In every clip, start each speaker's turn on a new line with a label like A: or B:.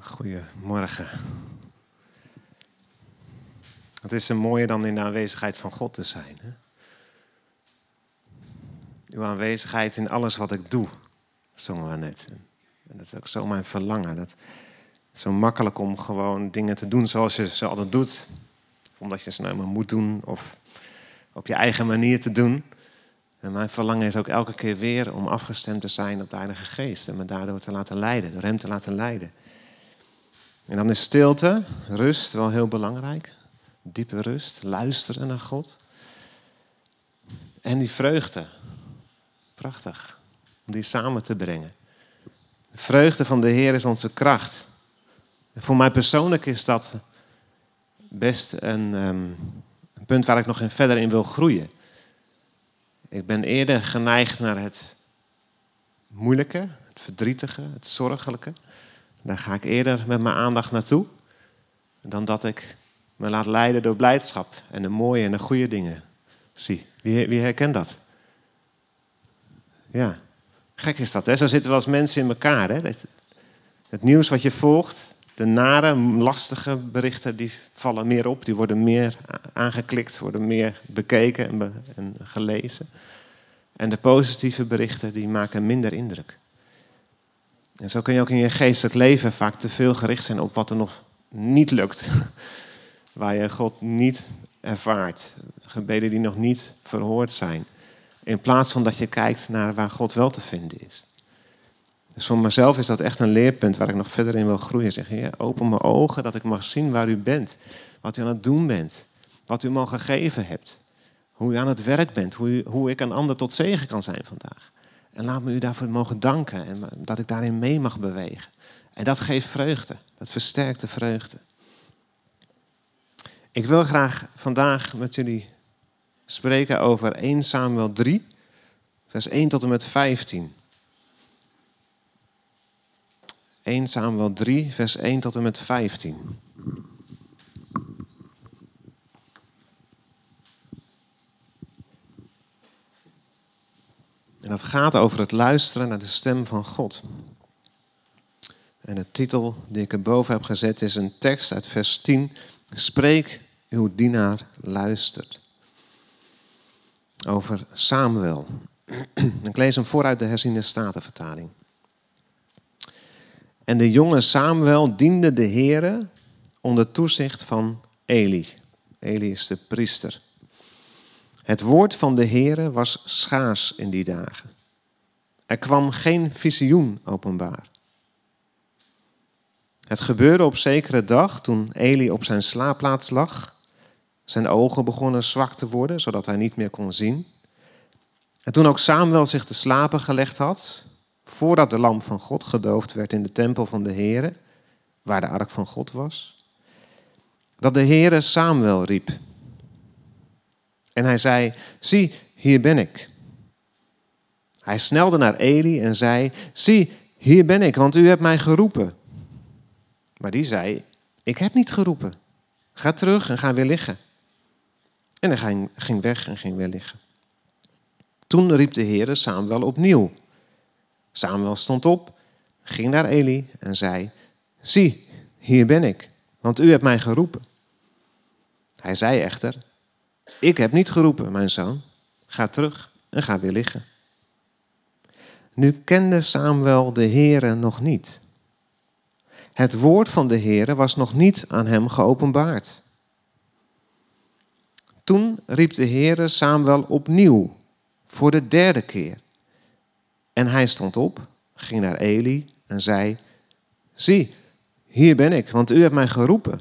A: Goedemorgen. Het is er mooier dan in de aanwezigheid van God te zijn. Hè? Uw aanwezigheid in alles wat ik doe, zongen we net. En dat is ook zo mijn verlangen. Dat zo makkelijk om gewoon dingen te doen zoals je ze altijd doet. Omdat je ze nou maar moet doen of op je eigen manier te doen. En mijn verlangen is ook elke keer weer om afgestemd te zijn op de Heilige Geest. En me daardoor te laten leiden, door Hem te laten leiden. En dan is stilte, rust wel heel belangrijk. Diepe rust, luisteren naar God. En die vreugde, prachtig, om die samen te brengen. De vreugde van de Heer is onze kracht. En voor mij persoonlijk is dat best een, um, een punt waar ik nog verder in wil groeien. Ik ben eerder geneigd naar het moeilijke, het verdrietige, het zorgelijke. Daar ga ik eerder met mijn aandacht naartoe dan dat ik me laat leiden door blijdschap en de mooie en de goede dingen zie. Wie, wie herkent dat? Ja, gek is dat. Hè? Zo zitten we als mensen in elkaar. Hè? Het nieuws wat je volgt, de nare, lastige berichten, die vallen meer op. Die worden meer aangeklikt, worden meer bekeken en, gelezen. En de positieve berichten, die maken minder indruk. En zo kun je ook in je geestelijk leven vaak te veel gericht zijn op wat er nog niet lukt. Waar je God niet ervaart. Gebeden die nog niet verhoord zijn. In plaats van dat je kijkt naar waar God wel te vinden is. Dus voor mezelf is dat echt een leerpunt waar ik nog verder in wil groeien. Zeg, Heer, open mijn ogen dat ik mag zien waar u bent. Wat u aan het doen bent. Wat u me al gegeven hebt. Hoe u aan het werk bent. Hoe, hoe ik een ander tot zegen kan zijn vandaag. En laat me u daarvoor mogen danken en dat ik daarin mee mag bewegen. En dat geeft vreugde, dat versterkt de vreugde. Ik wil graag vandaag met jullie spreken over 1 Samuel 3, vers 1 tot en met 15. 1 Samuel 3, vers 1 tot en met 15. En dat gaat over het luisteren naar de stem van God. En de titel die ik erboven heb gezet is een tekst uit vers 10. Spreek, uw dienaar luistert. Over Samuel. Ik lees hem vooruit de herziene statenvertaling. En de jonge Samuel diende de Here onder toezicht van Eli. Eli is de priester. Het woord van de Heere was schaars in die dagen. Er kwam geen visioen openbaar. Het gebeurde op zekere dag toen Eli op zijn slaapplaats lag. Zijn ogen begonnen zwak te worden, zodat hij niet meer kon zien. En toen ook Samuel zich te slapen gelegd had, voordat de lamp van God gedoofd werd in de tempel van de Heere, waar de ark van God was, dat de Heere Samuel riep. En hij zei, zie, hier ben ik. Hij snelde naar Eli en zei, zie, hier ben ik, want u hebt mij geroepen. Maar die zei, ik heb niet geroepen. Ga terug en ga weer liggen. En hij ging weg en ging weer liggen. Toen riep de Heer Samuel opnieuw. Samuel stond op, ging naar Eli en zei, zie, hier ben ik, want u hebt mij geroepen. Hij zei echter, ik heb niet geroepen, mijn zoon. Ga terug en ga weer liggen. Nu kende Samuel de Heere nog niet. Het woord van de Heere was nog niet aan hem geopenbaard. Toen riep de Heere Samuel opnieuw, voor de derde keer. En hij stond op, ging naar Eli en zei, zie, hier ben ik, want u hebt mij geroepen.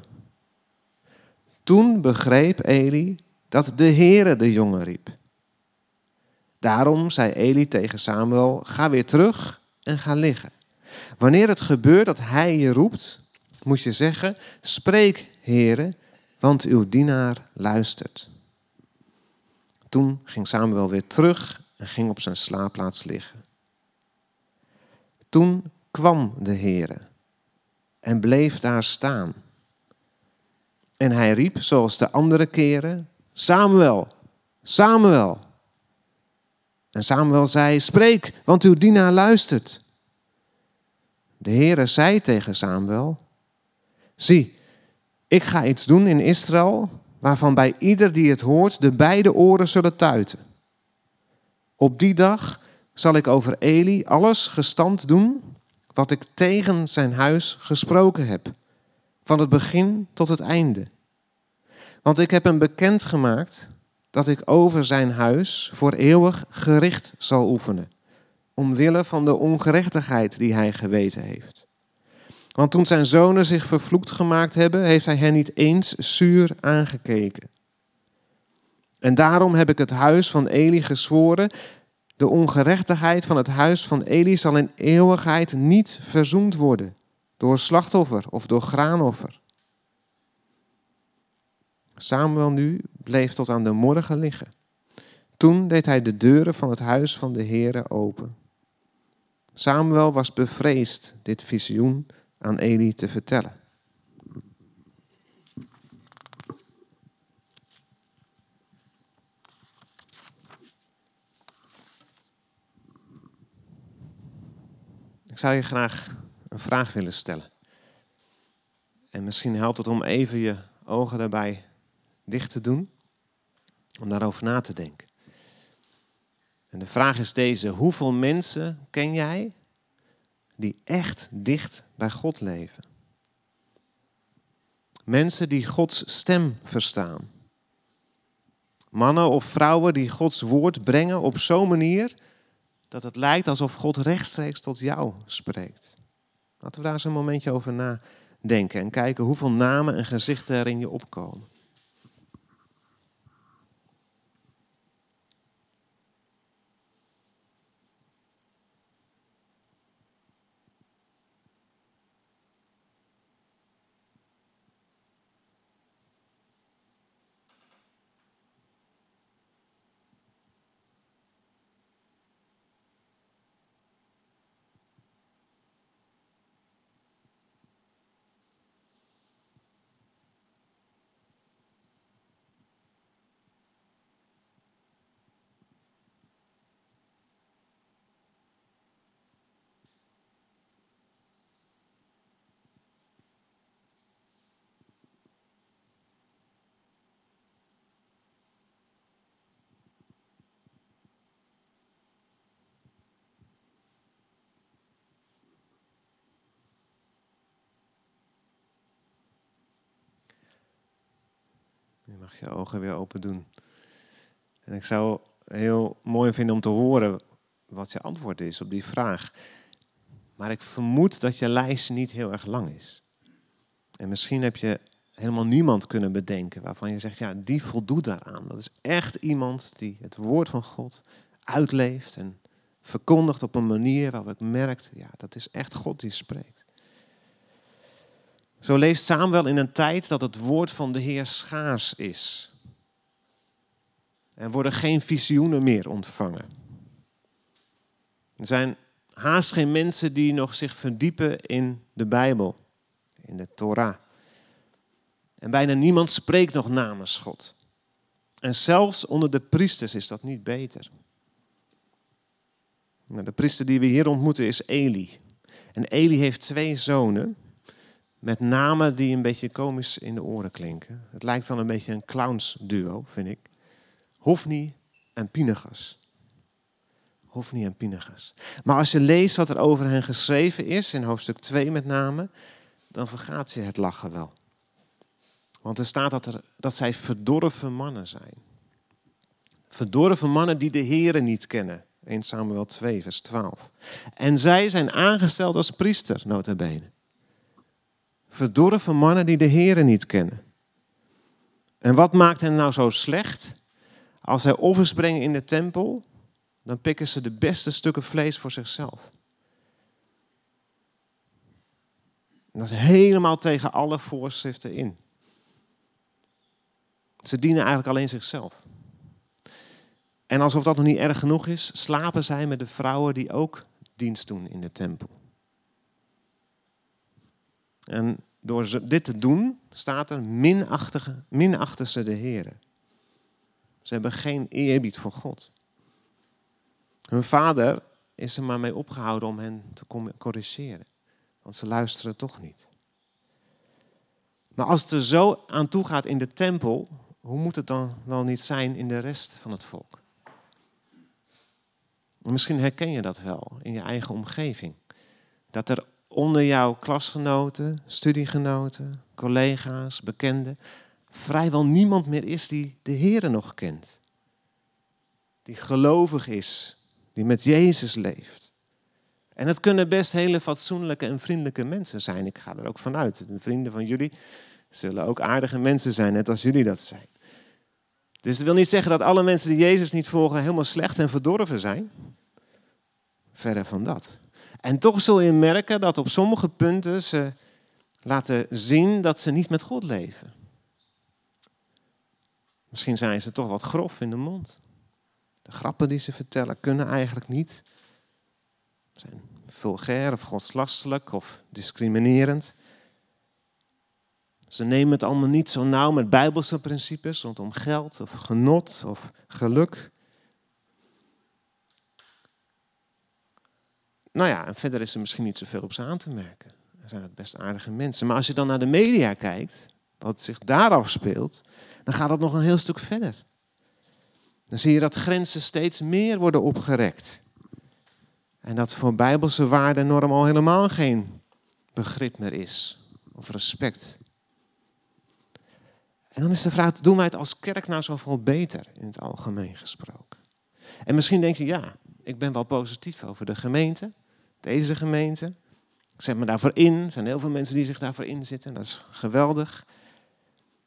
A: Toen begreep Eli dat de Heere de jongen riep. Daarom zei Eli tegen Samuel: Ga weer terug en ga liggen. Wanneer het gebeurt dat hij je roept, moet je zeggen: Spreek, Heere, want uw dienaar luistert. Toen ging Samuel weer terug en ging op zijn slaapplaats liggen. Toen kwam de Heere en bleef daar staan. En hij riep, zoals de andere keren, Samuel, Samuel. En Samuel zei, spreek, want uw dienaar luistert. De Heere zei tegen Samuel, zie, ik ga iets doen in Israël waarvan bij ieder die het hoort de beide oren zullen tuiten. Op die dag zal ik over Eli alles gestand doen wat ik tegen zijn huis gesproken heb, van het begin tot het einde. Want ik heb hem bekendgemaakt dat ik over zijn huis voor eeuwig gericht zal oefenen, omwille van de ongerechtigheid die hij geweten heeft. Want toen zijn zonen zich vervloekt gemaakt hebben, heeft hij hen niet eens zuur aangekeken. En daarom heb ik het huis van Eli gezworen, de ongerechtigheid van het huis van Eli zal in eeuwigheid niet verzoend worden door slachtoffer of door graanoffer. Samuel nu bleef tot aan de morgen liggen. Toen deed hij de deuren van het huis van de Heere open. Samuel was bevreesd dit visioen aan Eli te vertellen. Ik zou je graag een vraag willen stellen. En misschien helpt het om even je ogen daarbij dicht te doen, om daarover na te denken. En de vraag is deze: hoeveel mensen ken jij die echt dicht bij God leven? Mensen die Gods stem verstaan. Mannen of vrouwen die Gods woord brengen op zo'n manier dat het lijkt alsof God rechtstreeks tot jou spreekt. Laten we daar eens een momentje over nadenken en kijken hoeveel namen en gezichten er in je opkomen. Mag je ogen weer open doen. En ik zou heel mooi vinden om te horen wat je antwoord is op die vraag. Maar ik vermoed dat je lijst niet heel erg lang is. En misschien heb je helemaal niemand kunnen bedenken waarvan je zegt, ja, die voldoet daaraan. Dat is echt iemand die het woord van God uitleeft en verkondigt op een manier waarop ik merkt, ja, dat is echt God die spreekt. Zo leeft Samuel in een tijd dat het woord van de Heer schaars is. Er worden geen visioenen meer ontvangen. Er zijn haast geen mensen die nog zich verdiepen in de Bijbel, in de Torah. En bijna niemand spreekt nog namens God. En zelfs onder de priesters is dat niet beter. Nou, de priester die we hier ontmoeten is Eli. En Eli heeft twee zonen met namen die een beetje komisch in de oren klinken. Het lijkt wel een beetje een clownsduo, vind ik. Hofni en Pinegas. Hofni en Pinegas. Maar als je leest wat er over hen geschreven is, in hoofdstuk 2 met name, dan vergaat je het lachen wel. Want er staat dat, er, dat zij verdorven mannen zijn. Verdorven mannen die de Here niet kennen. 1 Samuel 2, vers 12. En zij zijn aangesteld als priester, nota bene. Verdorven mannen die de Here niet kennen. En wat maakt hen nou zo slecht? Als zij offers brengen in de tempel, dan pikken ze de beste stukken vlees voor zichzelf. dat is helemaal tegen alle voorschriften in. Ze dienen eigenlijk alleen zichzelf. En alsof dat nog niet erg genoeg is, slapen zij met de vrouwen die ook dienst doen in de tempel. En door dit te doen, staat er, minachten ze de Heer. Ze hebben geen eerbied voor God. Hun vader is er maar mee opgehouden om hen te corrigeren. want ze luisteren toch niet. Maar als het er zo aan toe gaat in de tempel, hoe moet het dan wel niet zijn in de rest van het volk? Misschien herken je dat wel in je eigen omgeving. Dat er onder jouw klasgenoten, studiegenoten, collega's, bekenden, vrijwel niemand meer is die de Heer nog kent. Die gelovig is, die met Jezus leeft. En het kunnen best hele fatsoenlijke en vriendelijke mensen zijn. Ik ga er ook vanuit. De vrienden van jullie zullen ook aardige mensen zijn, net als jullie dat zijn. Dus dat wil niet zeggen dat alle mensen die Jezus niet volgen helemaal slecht en verdorven zijn. Verder van dat. En toch zul je merken dat op sommige punten ze laten zien dat ze niet met God leven. Misschien zijn ze toch wat grof in de mond. De grappen die ze vertellen kunnen eigenlijk niet. Zijn vulgair of godslastelijk of discriminerend. Ze nemen het allemaal niet zo nauw met bijbelse principes rondom geld of genot of geluk. Nou ja, en verder is er misschien niet zoveel op ze aan te merken. Er zijn het best aardige mensen. Maar als je dan naar de media kijkt, wat zich daar afspeelt, dan gaat het nog een heel stuk verder. Dan zie je dat grenzen steeds meer worden opgerekt. En dat voor bijbelse waarden norm al helemaal geen begrip meer is. Of respect. En dan is de vraag, doen wij het als kerk nou zoveel beter in het algemeen gesproken? En misschien denk je, ja, ik ben wel positief over de gemeente, deze gemeente. Ik zet me daarvoor in. Er zijn heel veel mensen die zich daarvoor inzetten. Dat is geweldig.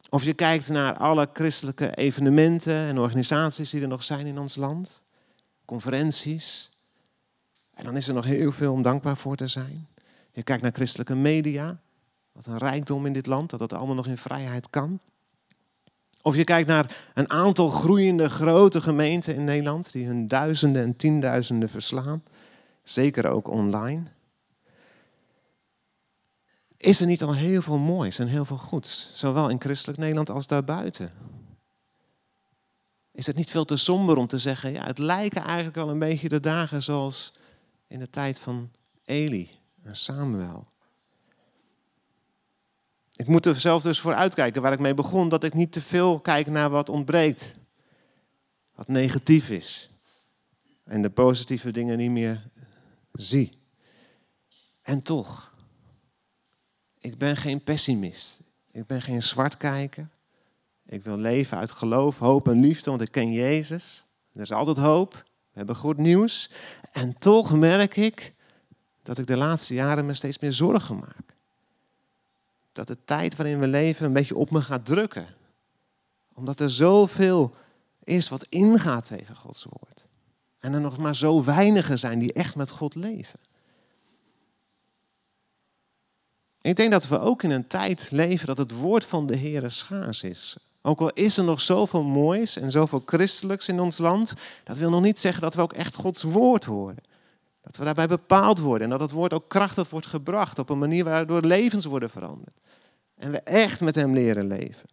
A: Of je kijkt naar alle christelijke evenementen en organisaties die er nog zijn in ons land. Conferenties. En dan is er nog heel veel om dankbaar voor te zijn. Je kijkt naar christelijke media. Wat een rijkdom in dit land, dat dat allemaal nog in vrijheid kan. Of je kijkt naar een aantal groeiende grote gemeenten in Nederland die hun duizenden en tienduizenden verslaan. Zeker ook online. Is er niet al heel veel moois en heel veel goeds, zowel in christelijk Nederland als daarbuiten? Is het niet veel te somber om te zeggen, ja, het lijken eigenlijk wel een beetje de dagen zoals in de tijd van Eli en Samuel. Ik moet er zelf dus voor uitkijken waar ik mee begon, dat ik niet te veel kijk naar wat ontbreekt, wat negatief is. En de positieve dingen niet meer zie. En toch, ik ben geen pessimist. Ik ben geen zwartkijker. Ik wil leven uit geloof, hoop en liefde, want ik ken Jezus. Er is altijd hoop. We hebben goed nieuws. En toch merk ik dat ik de laatste jaren me steeds meer zorgen maak. Dat de tijd waarin we leven een beetje op me gaat drukken. Omdat er zoveel is wat ingaat tegen Gods woord. En er nog maar zo weinigen zijn die echt met God leven. Ik denk dat we ook in een tijd leven dat het woord van de Heer schaars is. Ook al is er nog zoveel moois en zoveel christelijks in ons land, dat wil nog niet zeggen dat we ook echt Gods woord horen. Dat we daarbij bepaald worden en dat het woord ook krachtig wordt gebracht op een manier waardoor levens worden veranderd. En we echt met Hem leren leven.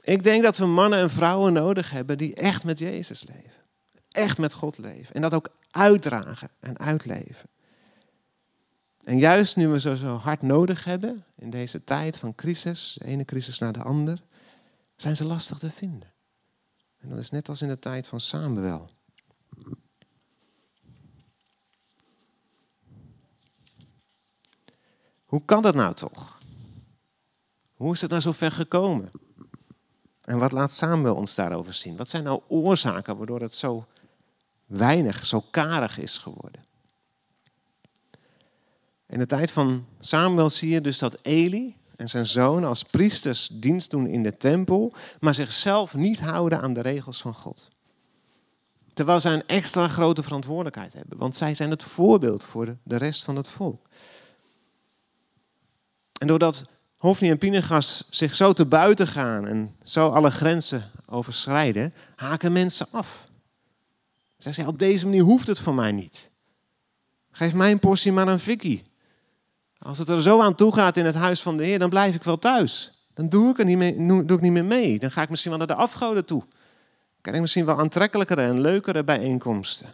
A: Ik denk dat we mannen en vrouwen nodig hebben die echt met Jezus leven. Echt met God leven. En dat ook uitdragen en uitleven. En juist nu we zo, zo hard nodig hebben, in deze tijd van crisis, de ene crisis naar de ander, zijn ze lastig te vinden. En dat is net als in de tijd van Samuel. Hoe kan dat nou toch? Hoe is het nou zo ver gekomen? En wat laat Samuel ons daarover zien? Wat zijn nou oorzaken waardoor het zo weinig, zo karig is geworden? In de tijd van Samuel zie je dus dat Eli en zijn zoon als priesters dienst doen in de tempel, maar zichzelf niet houden aan de regels van God. Terwijl zij een extra grote verantwoordelijkheid hebben, want zij zijn het voorbeeld voor de rest van het volk. En doordat Hofni en Pinegas zich zo te buiten gaan en zo alle grenzen overschrijden, haken mensen af. Zij zeggen, op deze manier hoeft het van mij niet. Geef mijn portie maar aan Vicky. Als het er zo aan toe gaat in het huis van de Heer, dan blijf ik wel thuis. Dan doe ik, er niet meer, doe ik niet meer mee. Dan ga ik misschien wel naar de afgoden toe. Dan krijg ik misschien wel aantrekkelijkere en leukere bijeenkomsten.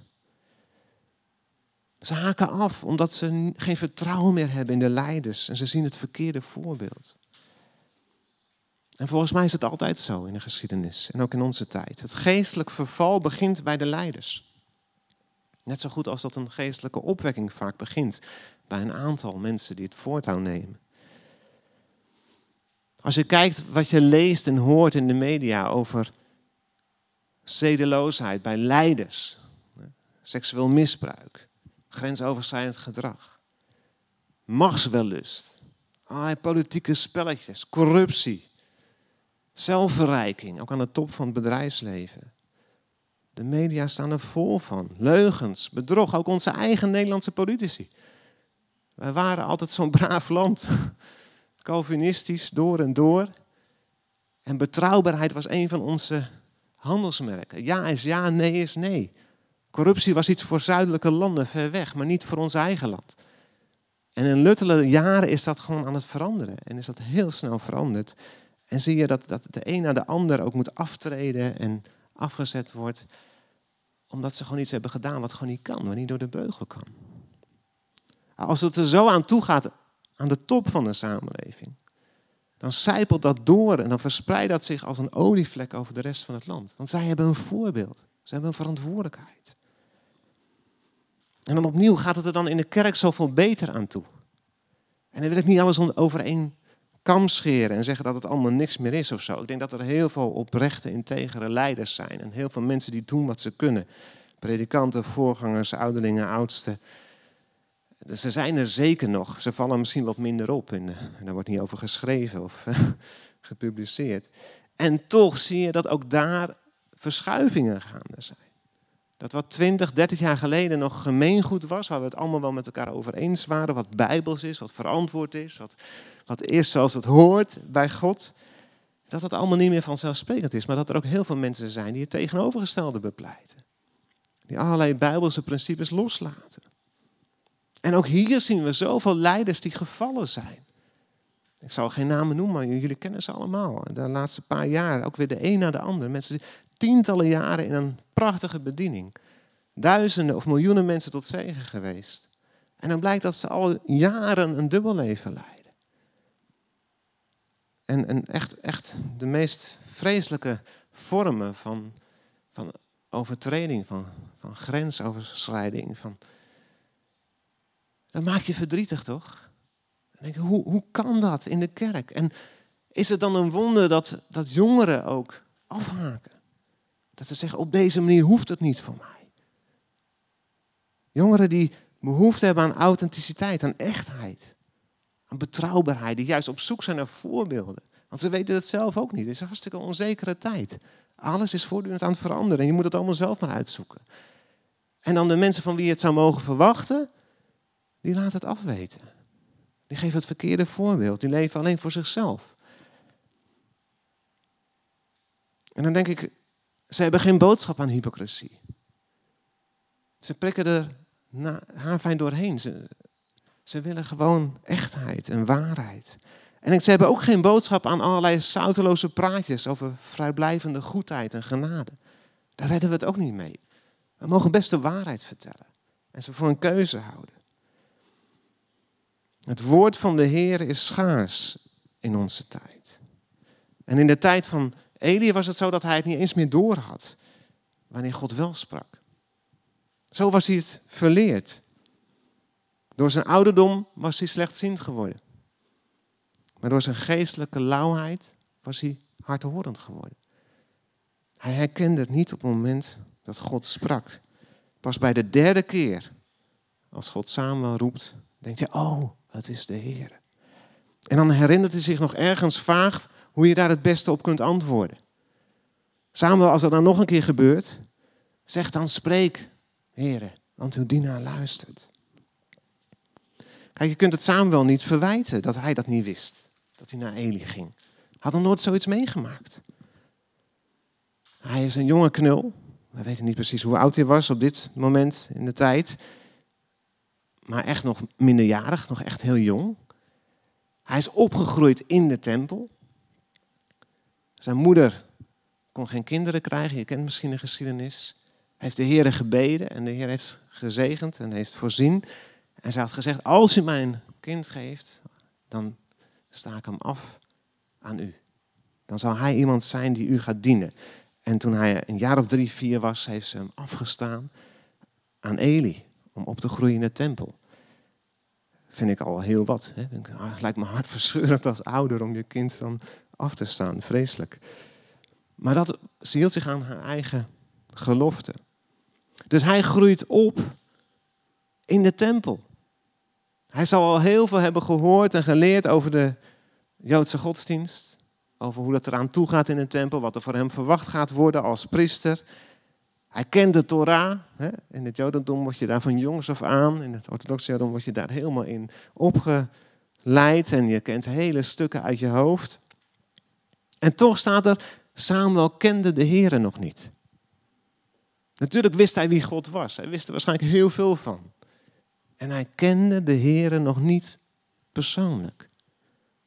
A: Ze haken af omdat ze geen vertrouwen meer hebben in de leiders en ze zien het verkeerde voorbeeld. En volgens mij is het altijd zo in de geschiedenis en ook in onze tijd. Het geestelijk verval begint bij de leiders. Net zo goed als dat een geestelijke opwekking vaak begint bij een aantal mensen die het voortouw nemen. Als je kijkt wat je leest en hoort in de media over zedeloosheid bij leiders, seksueel misbruik, grensoverschrijdend gedrag, machtswellust, allerlei politieke spelletjes, corruptie, zelfverrijking, ook aan de top van het bedrijfsleven. De media staan er vol van. Leugens, bedrog, ook onze eigen Nederlandse politici. Wij waren altijd zo'n braaf land. Calvinistisch door en door. En betrouwbaarheid was een van onze handelsmerken. Ja is ja, nee is nee. Corruptie was iets voor zuidelijke landen ver weg, maar niet voor ons eigen land. En in luttele jaren is dat gewoon aan het veranderen. En is dat heel snel veranderd. En zie je dat, dat de een na de ander ook moet aftreden en afgezet wordt. Omdat ze gewoon iets hebben gedaan wat gewoon niet kan, wat niet door de beugel kan. Als het er zo aan toe gaat, aan de top van de samenleving, dan zijpelt dat door en dan verspreidt dat zich als een olievlek over de rest van het land. Want zij hebben een voorbeeld, ze hebben een verantwoordelijkheid. En dan opnieuw gaat het er dan in de kerk zoveel beter aan toe. En dan wil ik niet alles over één kam scheren en zeggen dat het allemaal niks meer is of zo. Ik denk dat er heel veel oprechte, integere leiders zijn. En heel veel mensen die doen wat ze kunnen. Predikanten, voorgangers, ouderlingen, oudsten. Ze zijn er zeker nog. Ze vallen misschien wat minder op. En, daar wordt niet over geschreven of gepubliceerd. En toch zie je dat ook daar verschuivingen gaande zijn. Dat wat 20, 30 jaar geleden nog gemeengoed was, waar we het allemaal wel met elkaar over eens waren, wat bijbels is, wat verantwoord is, wat, wat is zoals het hoort bij God, dat dat allemaal niet meer vanzelfsprekend is, maar dat er ook heel veel mensen zijn die het tegenovergestelde bepleiten. Die allerlei bijbelse principes loslaten. En ook hier zien we zoveel leiders die gevallen zijn. Ik zal geen namen noemen, maar jullie kennen ze allemaal. De laatste paar jaar, ook weer de een na de ander. Mensen tientallen jaren in een prachtige bediening. Duizenden of miljoenen mensen tot zegen geweest. En dan blijkt dat ze al jaren een dubbel leven leiden. En, echt, echt de meest vreselijke vormen van, van overtreding, van, van grensoverschrijding. Van... Dat maakt je verdrietig, toch? Denk hoe, hoe kan dat in de kerk? En is het dan een wonder dat, dat jongeren ook afhaken? Dat ze zeggen, op deze manier hoeft het niet voor mij. Jongeren die behoefte hebben aan authenticiteit, aan echtheid, aan betrouwbaarheid, die juist op zoek zijn naar voorbeelden. Want ze weten het zelf ook niet. Het is een hartstikke onzekere tijd. Alles is voortdurend aan het veranderen en je moet het allemaal zelf maar uitzoeken. En dan de mensen van wie je het zou mogen verwachten, die laten het afweten. Die geven het verkeerde voorbeeld. Die leven alleen voor zichzelf. En dan denk ik, ze hebben geen boodschap aan hypocrisie. Ze prikken er haarfijn doorheen. Ze, ze willen gewoon echtheid en waarheid. En ze hebben ook geen boodschap aan allerlei zouteloze praatjes over vrijblijvende goedheid en genade. Daar redden we het ook niet mee. We mogen best de waarheid vertellen en ze voor een keuze houden. Het woord van de Heer is schaars in onze tijd. En in de tijd van Elia was het zo dat hij het niet eens meer door had wanneer God wel sprak. Zo was hij het verleerd. Door zijn ouderdom was hij slechtziend geworden. Maar door zijn geestelijke lauwheid was hij hardhorend geworden. Hij herkende het niet op het moment dat God sprak. Pas bij de derde keer, als God Samuel roept, denkt hij, oh, het is de Heer. En dan herinnert hij zich nog ergens vaag hoe je daar het beste op kunt antwoorden. Samuel, als dat dan nog een keer gebeurt, zeg dan spreek, heren, want uw dienaar luistert. Kijk, je kunt het Samuel niet verwijten dat hij dat niet wist, dat hij naar Eli ging. Had nog nooit zoiets meegemaakt. Hij is een jonge knul. We weten niet precies hoe oud hij was op dit moment in de tijd. Maar echt nog minderjarig, nog echt heel jong. Hij is opgegroeid in de tempel. Zijn moeder kon geen kinderen krijgen. Je kent misschien de geschiedenis. heeft de Heer gebeden en de Heer heeft gezegend en heeft voorzien. En ze had gezegd, als u mij een kind geeft, dan sta ik hem af aan u. Dan zal hij iemand zijn die u gaat dienen. En toen hij een jaar of drie, vier was, heeft ze hem afgestaan aan Eli om op te groeien in de tempel. Vind ik al heel wat. Hè? Het lijkt me hartverscheurend als ouder om je kind dan af te staan. Vreselijk. Maar dat, ze hield zich aan haar eigen gelofte. Dus hij groeit op in de tempel. Hij zal al heel veel hebben gehoord en geleerd over de Joodse godsdienst. Over hoe dat eraan toe gaat in de tempel, wat er voor hem verwacht gaat worden als priester. Hij kent de Torah. In het Jodendom word je daar van jongs af aan. In het orthodoxe Jodendom word je daar helemaal in opgeleid. En je kent hele stukken uit je hoofd. En toch staat er, Samuel kende de Here nog niet. Natuurlijk wist hij wie God was. Hij wist er waarschijnlijk heel veel van. En hij kende de Here nog niet persoonlijk.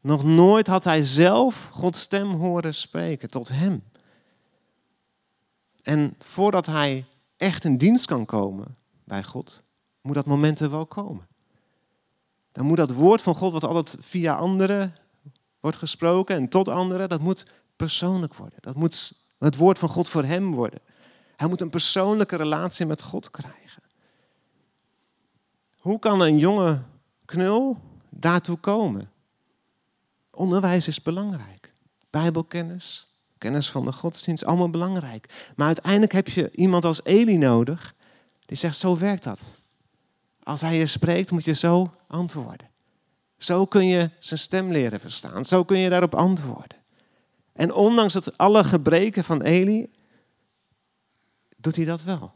A: Nog nooit had hij zelf Gods stem horen spreken tot hem. En voordat hij echt in dienst kan komen bij God, moet dat moment er wel komen. Dan moet dat woord van God, wat altijd via anderen wordt gesproken en tot anderen, dat moet persoonlijk worden. Dat moet het woord van God voor hem worden. Hij moet een persoonlijke relatie met God krijgen. Hoe kan een jonge knul daartoe komen? Onderwijs is belangrijk. Bijbelkennis, kennis van de godsdienst, allemaal belangrijk. Maar uiteindelijk heb je iemand als Eli nodig die zegt, zo werkt dat. Als hij je spreekt, moet je zo antwoorden. Zo kun je zijn stem leren verstaan. Zo kun je daarop antwoorden. En ondanks het alle gebreken van Eli, doet hij dat wel.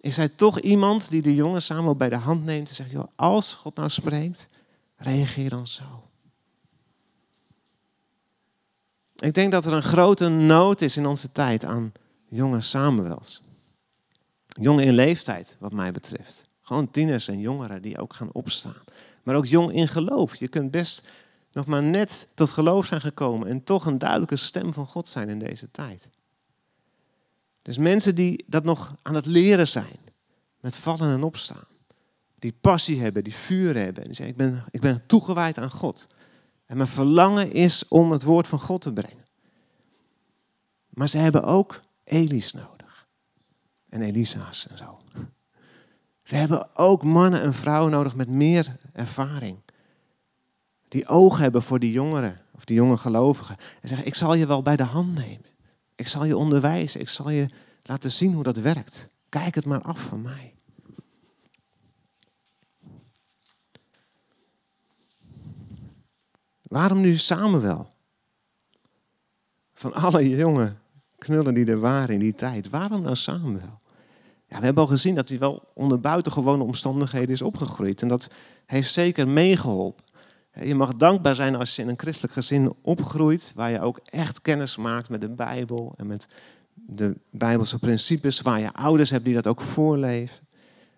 A: Is hij toch iemand die de jongen samen bij de hand neemt en zegt, joh, als God nou spreekt, reageer dan zo. Ik denk dat er een grote nood is in onze tijd aan jonge Samuels. Jongen in leeftijd, wat mij betreft. Gewoon tieners en jongeren die ook gaan opstaan. Maar ook jong in geloof. Je kunt best nog maar net tot geloof zijn gekomen en toch een duidelijke stem van God zijn in deze tijd. Dus mensen die dat nog aan het leren zijn, met vallen en opstaan. Die passie hebben, die vuur hebben. En die zeggen, ik ben, ik ben toegewijd aan God. En mijn verlangen is om het woord van God te brengen. Maar ze hebben ook Eli's nodig. En Elisa's en zo. Ze hebben ook mannen en vrouwen nodig met meer ervaring. Die oog hebben voor die jongeren of die jonge gelovigen. En zeggen, ik zal je wel bij de hand nemen. Ik zal je onderwijzen. Ik zal je laten zien hoe dat werkt. Kijk het maar af van mij. Waarom nu Samuel? Van alle jonge knullen die er waren in die tijd, waarom nou Samuel? Ja, we hebben al gezien dat hij wel onder buitengewone omstandigheden is opgegroeid. En dat heeft zeker meegeholpen. Je mag dankbaar zijn als je in een christelijk gezin opgroeit, waar je ook echt kennis maakt met de Bijbel en met de Bijbelse principes, waar je ouders hebt die dat ook voorleven,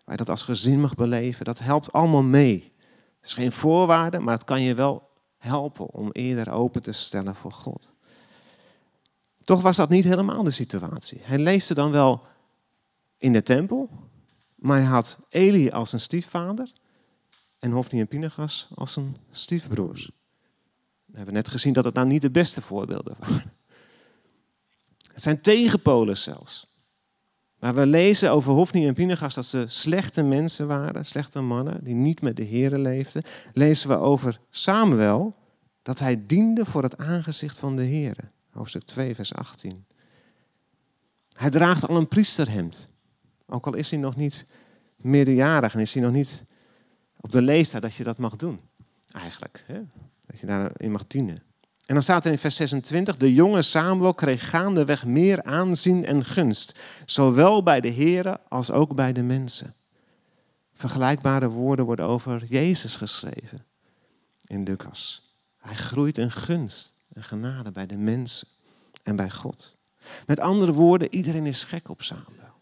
A: waar je dat als gezin mag beleven. Dat helpt allemaal mee. Het is geen voorwaarde, maar het kan je wel helpen om eerder open te stellen voor God. Toch was dat niet helemaal de situatie. Hij leefde dan wel in de tempel, maar hij had Eli als een stiefvader en Hofni en Pinegas als een stiefbroers. We hebben net gezien dat het nou niet de beste voorbeelden waren. Het zijn tegenpolen zelfs. Maar we lezen over Hofni en Pinegas dat ze slechte mensen waren, slechte mannen, die niet met de Here leefden. Lezen we over Samuel, dat hij diende voor het aangezicht van de Here. Hoofdstuk 2, vers 18. Hij draagt al een priesterhemd. Ook al is hij nog niet meerderjarig en is hij nog niet op de leeftijd dat je dat mag doen. Eigenlijk. Hè? Dat je daarin mag dienen. En dan staat er in vers 26, de jonge Samuel kreeg gaandeweg meer aanzien en gunst, zowel bij de heren als ook bij de mensen. Vergelijkbare woorden worden over Jezus geschreven in Lucas. Hij groeit in gunst en genade bij de mensen en bij God. Met andere woorden, iedereen is gek op Samuel.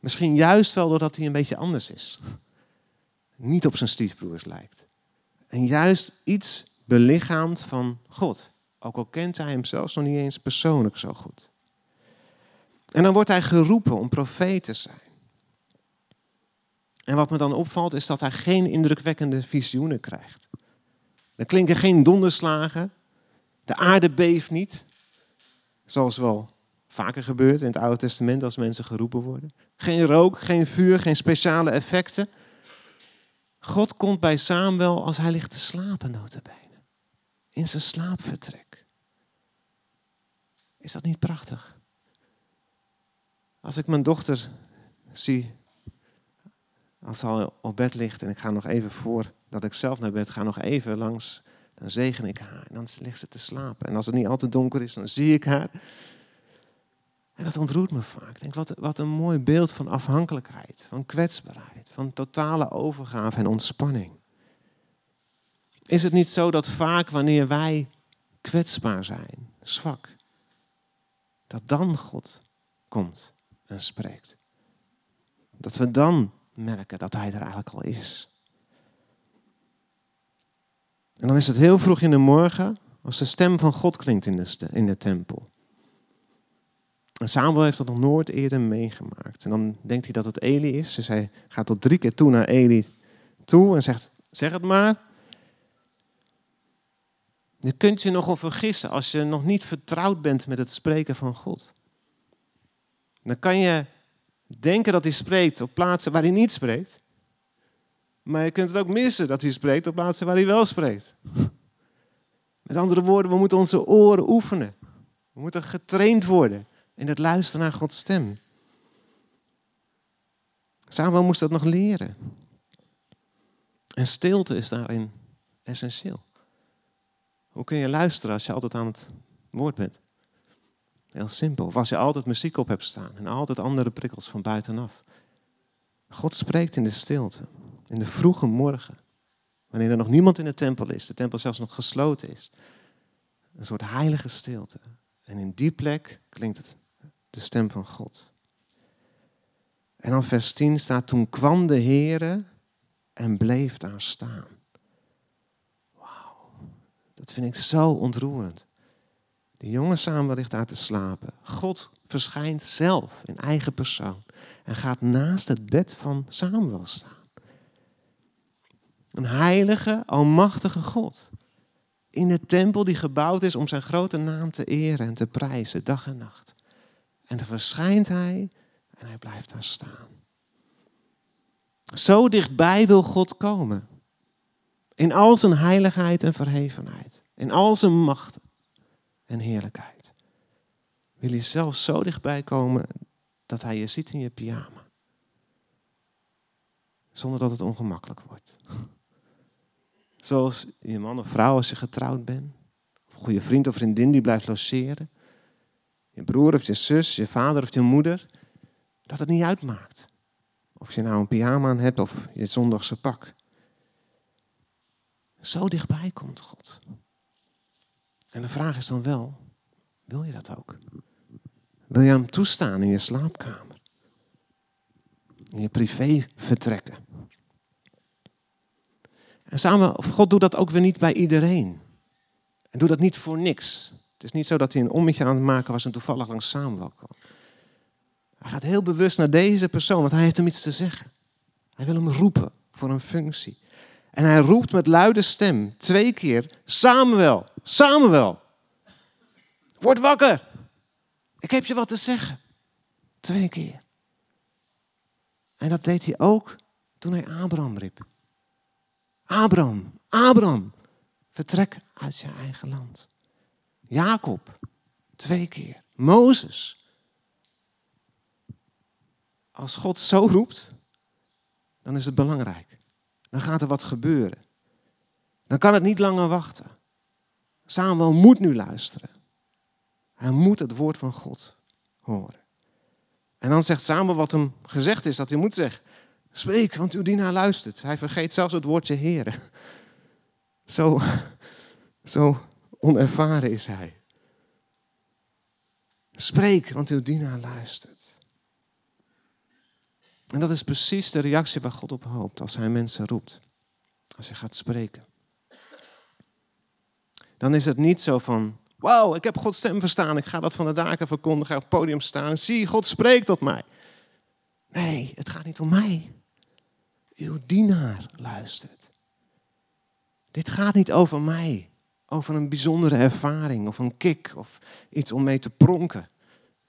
A: Misschien juist wel doordat hij een beetje anders is. Niet op zijn stiefbroers lijkt. En juist iets belichaamd van God. Ook al kent hij hem zelfs nog niet eens persoonlijk zo goed. En dan wordt hij geroepen om profeet te zijn. En wat me dan opvalt is dat hij geen indrukwekkende visioenen krijgt. Er klinken geen donderslagen. De aarde beeft niet. Zoals wel vaker gebeurt in het Oude Testament als mensen geroepen worden. Geen rook, geen vuur, geen speciale effecten. God komt bij Samuel als hij ligt te slapen, notabene. In zijn slaapvertrek. Is dat niet prachtig? Als ik mijn dochter zie, als ze al op bed ligt en ik ga nog even voor dat ik zelf naar bed ga, nog even langs, dan zegen ik haar. En dan ligt ze te slapen. En als het niet al te donker is, dan zie ik haar. En dat ontroert me vaak. Ik denk, wat, wat een mooi beeld van afhankelijkheid, van kwetsbaarheid, van totale overgave en ontspanning. Is het niet zo dat vaak wanneer wij kwetsbaar zijn, zwak, dat dan God komt en spreekt? Dat we dan merken dat Hij er eigenlijk al is. En dan is het heel vroeg in de morgen als de stem van God klinkt in de, in de tempel. En Samuel heeft dat nog nooit eerder meegemaakt. En dan denkt hij dat het Eli is. Dus hij gaat tot drie keer toe naar Eli toe en zegt, zeg het maar. Je kunt je nogal vergissen als je nog niet vertrouwd bent met het spreken van God. Dan kan je denken dat hij spreekt op plaatsen waar hij niet spreekt. Maar je kunt het ook missen dat hij spreekt op plaatsen waar hij wel spreekt. Met andere woorden, we moeten onze oren oefenen. We moeten getraind worden in het luisteren naar Gods stem. Samuel moest dat nog leren. En stilte is daarin essentieel. Hoe kun je luisteren als je altijd aan het woord bent? Heel simpel. Of als je altijd muziek op hebt staan en altijd andere prikkels van buitenaf. God spreekt in de stilte, in de vroege morgen. Wanneer er nog niemand in de tempel is, de tempel zelfs nog gesloten is. Een soort heilige stilte. En in die plek klinkt het de stem van God. En dan vers 10 staat, toen kwam de Heere en bleef daar staan. Dat vind ik zo ontroerend. De jongen samen ligt daar te slapen. God verschijnt zelf in eigen persoon en gaat naast het bed van Samuel staan. Een heilige, almachtige God. In de tempel die gebouwd is om zijn grote naam te eren en te prijzen, dag en nacht. En dan verschijnt hij en hij blijft daar staan. Zo dichtbij wil God komen. In al zijn heiligheid en verhevenheid. In al zijn macht en heerlijkheid. Wil je zelf zo dichtbij komen dat hij je ziet in je pyjama. Zonder dat het ongemakkelijk wordt. Zoals je man of vrouw als je getrouwd bent. Of een goede vriend of vriendin die blijft logeren je broer of je zus, je vader of je moeder, dat het niet uitmaakt. Of je nou een pyjama aan hebt of je zondagse pak. Zo dichtbij komt God. En de vraag is dan wel, wil je dat ook? Wil je hem toestaan in je slaapkamer? In je privé vertrekken? En samen, God doet dat ook weer niet bij iedereen. En doe dat niet voor niks. Het is niet zo dat hij een ommetje aan het maken was en toevallig langs Samuel kwam. Hij gaat heel bewust naar deze persoon, want hij heeft hem iets te zeggen. Hij wil hem roepen voor een functie. En hij roept met luide stem twee keer: Samuel, Samuel, word wakker. Ik heb je wat te zeggen. Twee keer. En dat deed hij ook toen hij Abraham riep. Abraham, Abraham, vertrek uit je eigen land. Jacob, twee keer. Mozes. Als God zo roept, dan is het belangrijk. Dan gaat er wat gebeuren. Dan kan het niet langer wachten. Samuel moet nu luisteren. Hij moet het woord van God horen. En dan zegt Samuel wat hem gezegd is dat hij moet zeggen. Spreek, want uw dienaar luistert. Hij vergeet zelfs het woordje heren. Zo, zo Onervaren is hij. Spreek, want uw dienaar luistert. En dat is precies de reactie waar God op hoopt als hij mensen roept. Als hij gaat spreken. Dan is het niet zo van Wauw, ik heb Gods stem verstaan. Ik ga dat van de daken verkondigen, ga op het podium staan. Zie, God spreekt tot mij. Nee, het gaat niet om mij. Uw dienaar luistert. Dit gaat niet over mij, over een bijzondere ervaring of een kick of iets om mee te pronken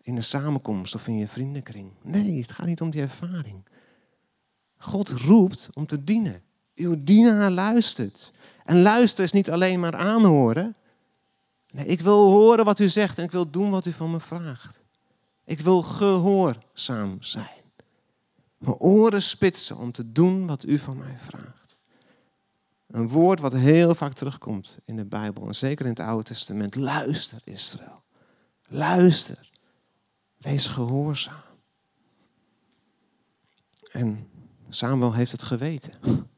A: in een samenkomst of in je vriendenkring. Nee, het gaat niet om die ervaring. God roept om te dienen. Uw dienaar luistert. En luisteren is niet alleen maar aanhoren. Nee, ik wil horen wat u zegt en ik wil doen wat u van me vraagt. Ik wil gehoorzaam zijn. Mijn oren spitsen om te doen wat u van mij vraagt. Een woord wat heel vaak terugkomt in de Bijbel en zeker in het Oude Testament. Luister Israël. Luister. Wees gehoorzaam. En Samuel heeft het geweten.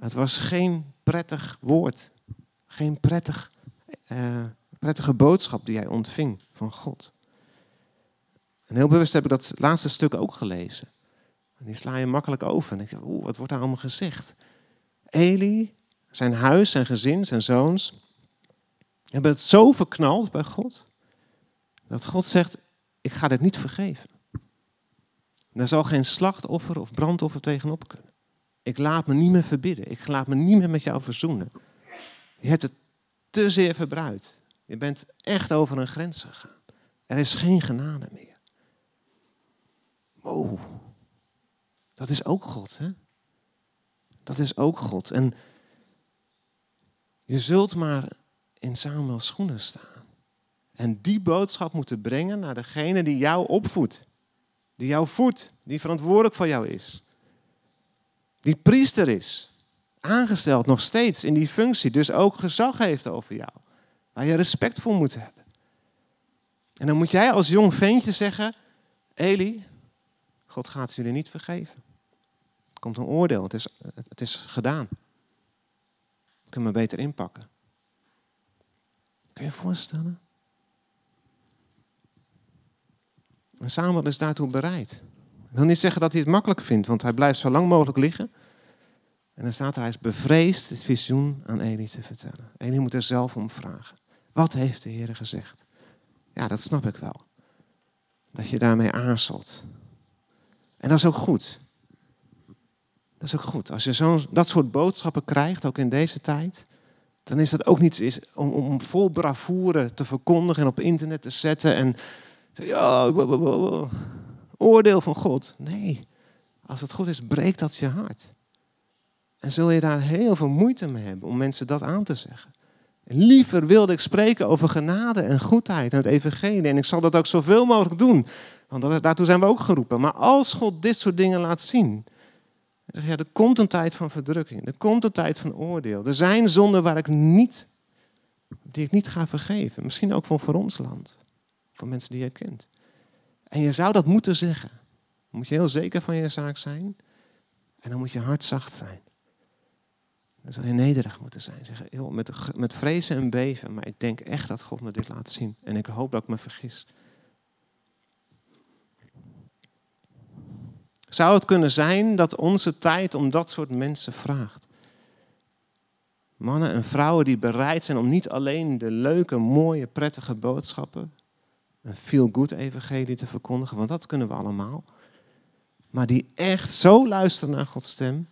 A: Het was geen prettig woord. Geen prettig, uh, prettige boodschap die hij ontving van God. En heel bewust heb ik dat laatste stuk ook gelezen. En die sla je makkelijk over. En ik dacht, oeh, wat wordt daar allemaal gezegd? Eli, zijn huis, zijn gezin, zijn zoons, hebben het zo verknald bij God, dat God zegt, ik ga dit niet vergeven. Daar zal geen slachtoffer of brandoffer tegenop kunnen. Ik laat me niet meer verbidden. Ik laat me niet meer met jou verzoenen. Je hebt het te zeer verbruikt. Je bent echt over een grens gegaan. Er is geen genade meer. Wow. Dat is ook God, hè? Dat is ook God. En je zult maar in Samuels schoenen staan. En die boodschap moeten brengen naar degene die jou opvoedt. Die jou voedt, die verantwoordelijk voor jou is. Die priester is. Aangesteld nog steeds in die functie, dus ook gezag heeft over jou. Waar je respect voor moet hebben. En dan moet jij als jong ventje zeggen: Eli, God gaat jullie niet vergeven. Er komt een oordeel, het is, het is gedaan. Ik kan me beter inpakken. Kun je je voorstellen? En Samuel is daartoe bereid. Ik wil niet zeggen dat hij het makkelijk vindt, want hij blijft zo lang mogelijk liggen. En dan staat er, hij is bevreesd het visioen aan Eli te vertellen. Eli moet er zelf om vragen. Wat heeft de Heer gezegd? Ja, dat snap ik wel. Dat je daarmee aarzelt. En dat is ook goed. Dat is ook goed. Als je zo, dat soort boodschappen krijgt, ook in deze tijd, dan is dat ook niet om, om vol bravoure te verkondigen en op internet te zetten en ja, oordeel van God. Nee, als het goed is, breekt dat je hart. En zul je daar heel veel moeite mee hebben om mensen dat aan te zeggen. Liever wilde ik spreken over genade en goedheid en het evangelie. En ik zal dat ook zoveel mogelijk doen. Want daartoe zijn we ook geroepen. Maar als God dit soort dingen laat zien. Zeg, ja, er komt een tijd van verdrukking. Er komt een tijd van oordeel. Er zijn zonden waar ik niet, die ik niet ga vergeven. Misschien ook van voor ons land. Voor mensen die je kent. En je zou dat moeten zeggen. Dan moet je heel zeker van je zaak zijn. En dan moet je hart zacht zijn. Dan zou je nederig moeten zijn. Zeggen, joh, met, met vrezen en beven. Maar ik denk echt dat God me dit laat zien. En ik hoop dat ik me vergis. Zou het kunnen zijn dat onze tijd om dat soort mensen vraagt? Mannen en vrouwen die bereid zijn om niet alleen de leuke, mooie, prettige boodschappen, een feel-good evangelie te verkondigen, want dat kunnen we allemaal. Maar die echt zo luisteren naar Gods stem,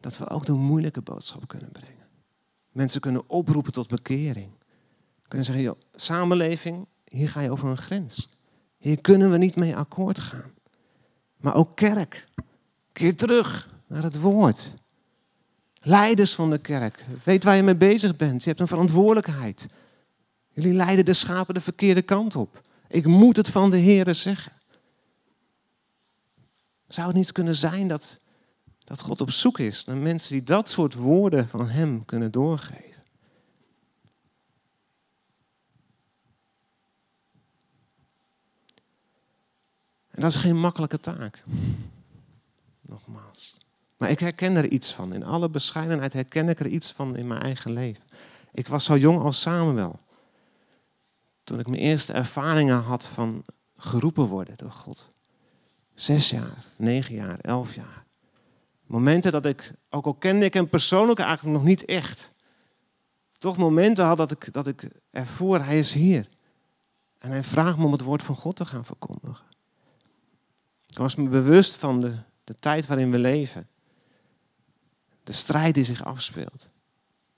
A: dat we ook de moeilijke boodschap kunnen brengen. Mensen kunnen oproepen tot bekering. Kunnen zeggen, joh, samenleving, hier ga je over een grens. Hier kunnen we niet mee akkoord gaan. Maar ook kerk, keer terug naar het woord. Leiders van de kerk, weet waar je mee bezig bent. Je hebt een verantwoordelijkheid. Jullie leiden de schapen de verkeerde kant op. Ik moet het van de Heer zeggen. Zou het niet kunnen zijn dat, dat God op zoek is naar mensen die dat soort woorden van Hem kunnen doorgeven? En dat is geen makkelijke taak. Nogmaals. Maar ik herken er iets van. In alle bescheidenheid herken ik er iets van in mijn eigen leven. Ik was zo jong als Samuel. Toen ik mijn eerste ervaringen had van geroepen worden door God. Zes jaar, negen jaar, elf jaar. Momenten dat ik, ook al kende ik hem persoonlijk eigenlijk nog niet echt. toch momenten had dat ik, dat ik ervoor, hij is hier. En hij vraagt me om het woord van God te gaan verkondigen. Ik was me bewust van de, de tijd waarin we leven. De strijd die zich afspeelt.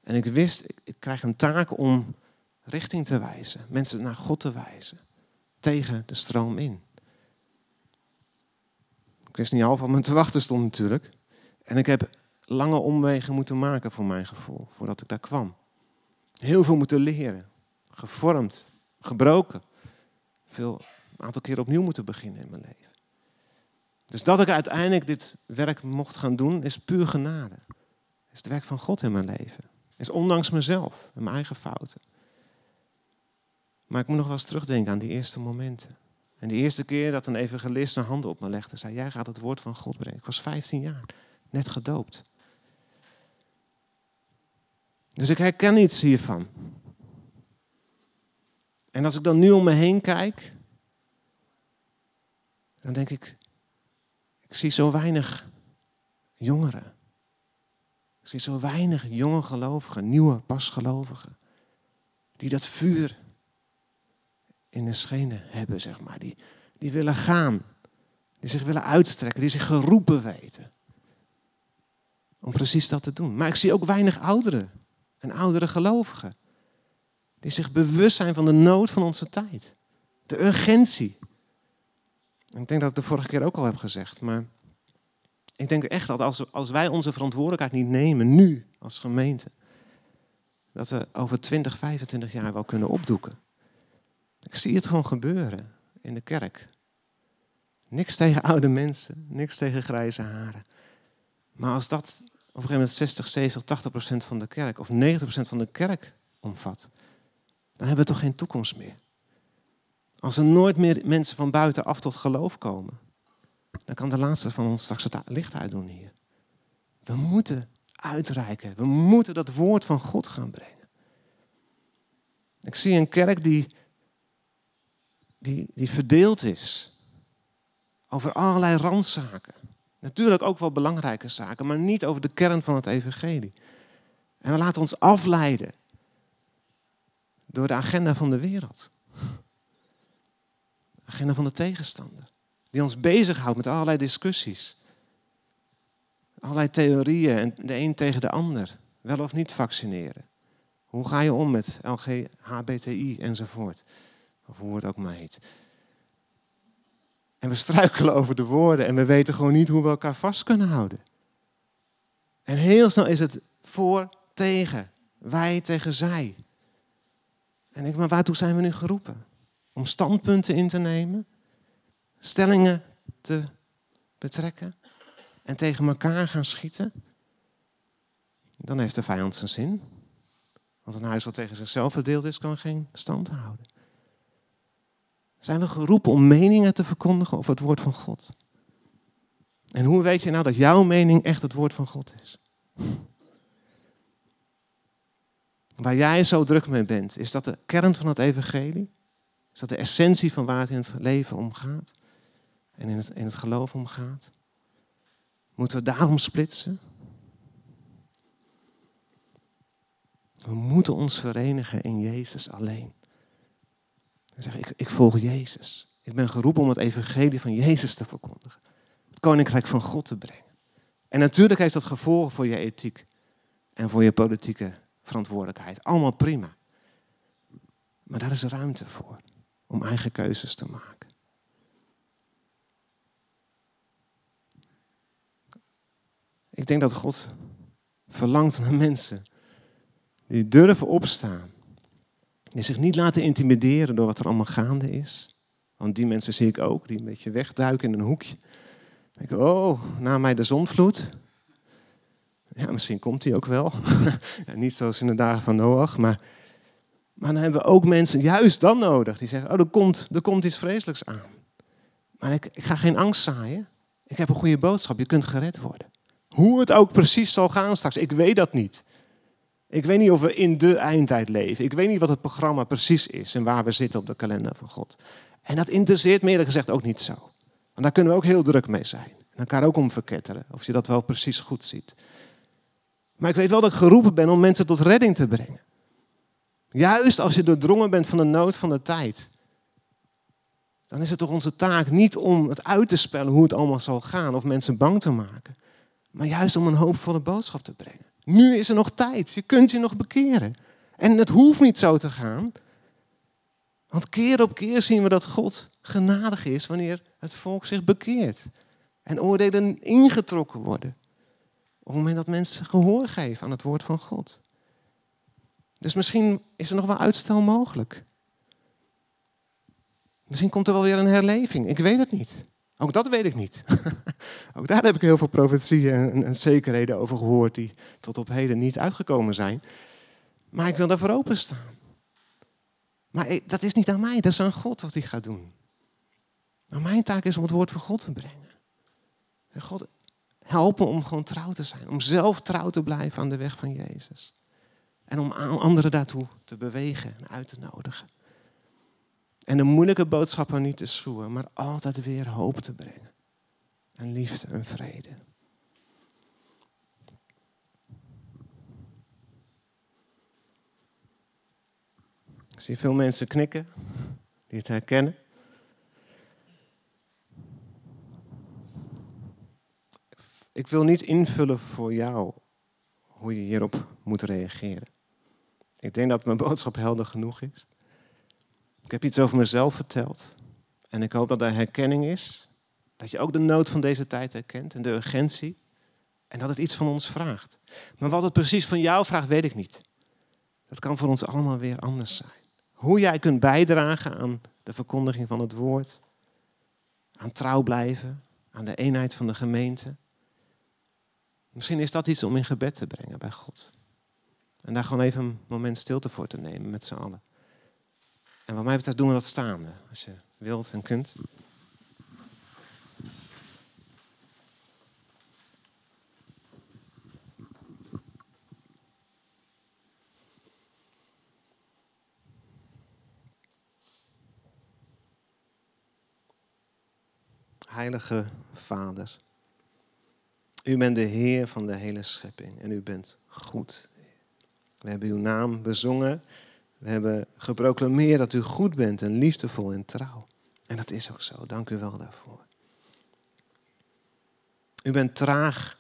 A: En ik wist, ik, ik krijg een taak om richting te wijzen. Mensen naar God te wijzen. Tegen de stroom in. Ik wist niet half wat me te wachten stond natuurlijk. En ik heb lange omwegen moeten maken voor mijn gevoel, voordat ik daar kwam. Heel veel moeten leren. Gevormd, gebroken. Veel, een aantal keer opnieuw moeten beginnen in mijn leven. Dus dat ik uiteindelijk dit werk mocht gaan doen, is puur genade. Is het werk van God in mijn leven. Is ondanks mezelf en mijn eigen fouten. Maar ik moet nog wel eens terugdenken aan die eerste momenten. En de eerste keer dat een evangelist zijn handen op me legde en zei: Jij gaat het woord van God brengen. Ik was 15 jaar, net gedoopt. Dus ik herken iets hiervan. En als ik dan nu om me heen kijk, dan denk ik, ik zie zo weinig jongeren. Ik zie zo weinig jonge gelovigen, nieuwe pasgelovigen, die dat vuur in de schenen hebben, zeg maar. Die, die willen gaan, die zich willen uitstrekken, die zich geroepen weten. Om precies dat te doen. Maar ik zie ook weinig ouderen en oudere gelovigen. Die zich bewust zijn van de nood van onze tijd. De urgentie. En ik denk dat ik de vorige keer ook al heb gezegd. Maar ik denk echt dat als, als wij onze verantwoordelijkheid niet nemen, nu als gemeente, dat we over 20, 25 jaar wel kunnen opdoeken. Ik zie het gewoon gebeuren in de kerk. Niks tegen oude mensen, niks tegen grijze haren. Maar als dat op een gegeven moment 60, 70, 80 procent van de kerk of 90 procent van de kerk omvat, dan hebben we toch geen toekomst meer. Als er nooit meer mensen van buitenaf tot geloof komen, dan kan de laatste van ons straks het licht uitdoen hier. We moeten uitreiken. We moeten dat woord van God gaan brengen. Ik zie een kerk die, die, die verdeeld is over allerlei randzaken. Natuurlijk ook wel belangrijke zaken, maar niet over de kern van het evangelie. En we laten ons afleiden door de agenda van de wereld. De agenda van de tegenstander. Die ons bezighoudt met allerlei discussies. Allerlei theorieën en de een tegen de ander. Wel of niet vaccineren. Hoe ga je om met LGHBTI enzovoort. Of hoe het ook maar heet. En we struikelen over de woorden en we weten gewoon niet hoe we elkaar vast kunnen houden. En heel snel is het voor, tegen, wij tegen zij. En ik, maar waartoe zijn we nu geroepen? Om standpunten in te nemen? Stellingen te betrekken? En tegen elkaar gaan schieten? Dan heeft de vijand zijn zin. Want een huis wat tegen zichzelf verdeeld is, kan geen stand houden. Zijn we geroepen om meningen te verkondigen over het woord van God? En hoe weet je nou dat jouw mening echt het woord van God is? Waar jij zo druk mee bent, is dat de kern van het evangelie? Is dat de essentie van waar het in het leven om gaat? En in het, in het geloof om gaat? Moeten we daarom splitsen? We moeten ons verenigen in Jezus alleen. En zeggen, ik, ik volg Jezus. Ik ben geroepen om het evangelie van Jezus te verkondigen. Het koninkrijk van God te brengen. En natuurlijk heeft dat gevolgen voor je ethiek en voor je politieke verantwoordelijkheid. Allemaal prima. Maar daar is ruimte voor om eigen keuzes te maken. Ik denk dat God verlangt naar mensen die durven opstaan. Die zich niet laten intimideren door wat er allemaal gaande is. Want die mensen zie ik ook, die een beetje wegduiken in een hoekje. Ik denk, oh, na mij de zonvloed. Ja, misschien komt die ook wel. ja, niet zoals in de dagen van Noach, maar, maar dan hebben we ook mensen juist dan nodig. Die zeggen, oh, er komt, er komt iets vreselijks aan. Maar ik, ik ga geen angst zaaien. Ik heb een goede boodschap, je kunt gered worden. Hoe het ook precies zal gaan straks, ik weet dat niet. Ik weet niet of we in de eindtijd leven. Ik weet niet wat het programma precies is en waar we zitten op de kalender van God. En dat interesseert me gezegd ook niet zo. Want daar kunnen we ook heel druk mee zijn. En elkaar ook om verketteren, of je dat wel precies goed ziet. Maar ik weet wel dat ik geroepen ben om mensen tot redding te brengen. Juist als je doordrongen bent van de nood van de tijd. Dan is het toch onze taak niet om het uit te spellen hoe het allemaal zal gaan of mensen bang te maken. Maar juist om een hoopvolle boodschap te brengen. Nu is er nog tijd. Je kunt je nog bekeren. En het hoeft niet zo te gaan. Want keer op keer zien we dat God genadig is wanneer het volk zich bekeert. En oordelen ingetrokken worden. Op het moment dat mensen gehoor geven aan het woord van God. Dus misschien is er nog wel uitstel mogelijk. Misschien komt er wel weer een herleving. Ik weet het niet. Ook dat weet ik niet. Ook daar heb ik heel veel profetieën en, en, zekerheden over gehoord die tot op heden niet uitgekomen zijn. Maar ik wil daarvoor openstaan. Maar dat is niet aan mij, dat is aan God wat hij gaat doen. Maar mijn taak is om het woord van God te brengen. En God helpen om gewoon trouw te zijn. Om zelf trouw te blijven aan de weg van Jezus. En om anderen daartoe te bewegen en uit te nodigen. En de moeilijke boodschappen niet te schuwen, maar altijd weer hoop te brengen. En liefde en vrede. Ik zie veel mensen knikken die het herkennen. Ik wil niet invullen voor jou hoe je hierop moet reageren. Ik denk dat mijn boodschap helder genoeg is. Ik heb iets over mezelf verteld. En ik hoop dat er herkenning is. Dat je ook de nood van deze tijd herkent en de urgentie. En dat het iets van ons vraagt. Maar wat het precies van jou vraagt, weet ik niet. Dat kan voor ons allemaal weer anders zijn. Hoe jij kunt bijdragen aan de verkondiging van het woord. Aan trouw blijven. Aan de eenheid van de gemeente. Misschien is dat iets om in gebed te brengen bij God. En daar gewoon even een moment stilte voor te nemen met z'n allen. En wat mij betreft doen we dat staande, als je wilt en kunt. Heilige Vader, u bent de Heer van de hele schepping en u bent goed. We hebben uw naam bezongen we hebben geproclameerd dat u goed bent en liefdevol en trouw. En dat is ook zo. Dank u wel daarvoor. U bent traag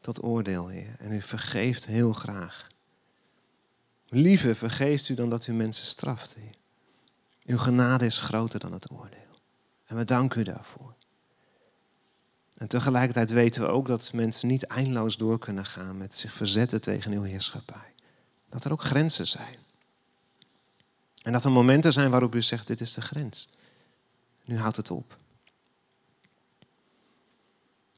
A: tot oordeel, Heer. En u vergeeft heel graag. Liever vergeeft u dan dat u mensen straft, Heer. Uw genade is groter dan het oordeel. En we danken u daarvoor. En tegelijkertijd weten we ook dat mensen niet eindeloos door kunnen gaan met zich verzetten tegen uw heerschappij. Dat er ook grenzen zijn. En dat er momenten zijn waarop u zegt, dit is de grens. Nu houdt het op.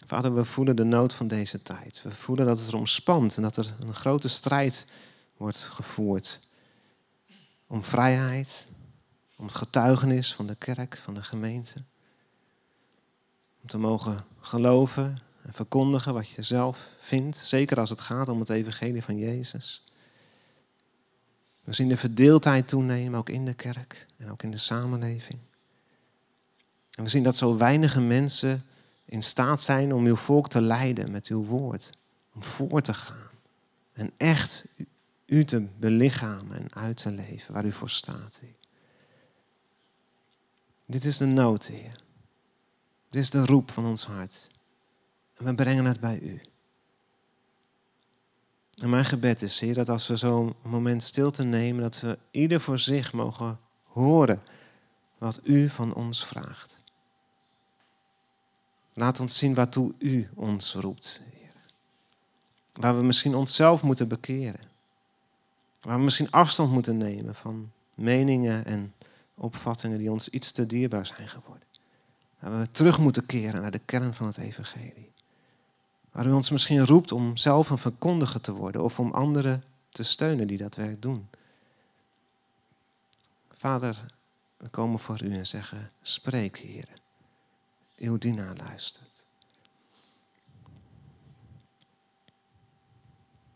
A: Vader, we voelen de nood van deze tijd. We voelen dat het erom spant en dat er een grote strijd wordt gevoerd. Om vrijheid, om het getuigenis van de kerk, van de gemeente. Om te mogen geloven en verkondigen wat je zelf vindt, zeker als het gaat om het evangelie van Jezus. We zien de verdeeldheid toenemen, ook in de kerk en ook in de samenleving. En we zien dat zo weinige mensen in staat zijn om uw volk te leiden met uw woord. Om voor te gaan. En echt u te belichamen en uit te leven waar u voor staat. Dit is de nood, Heer. Dit is de roep van ons hart. En we brengen het bij u. En mijn gebed is, Heer, dat als we zo'n moment stilte nemen, dat we ieder voor zich mogen horen wat U van ons vraagt. Laat ons zien waartoe U ons roept, Heer. Waar we misschien onszelf moeten bekeren. Waar we misschien afstand moeten nemen van meningen en opvattingen die ons iets te dierbaar zijn geworden. Waar we terug moeten keren naar de kern van het Evangelie. Waar u ons misschien roept om zelf een verkondiger te worden of om anderen te steunen die dat werk doen. Vader, we komen voor u en zeggen, spreek Heer. Uw dienaar luistert.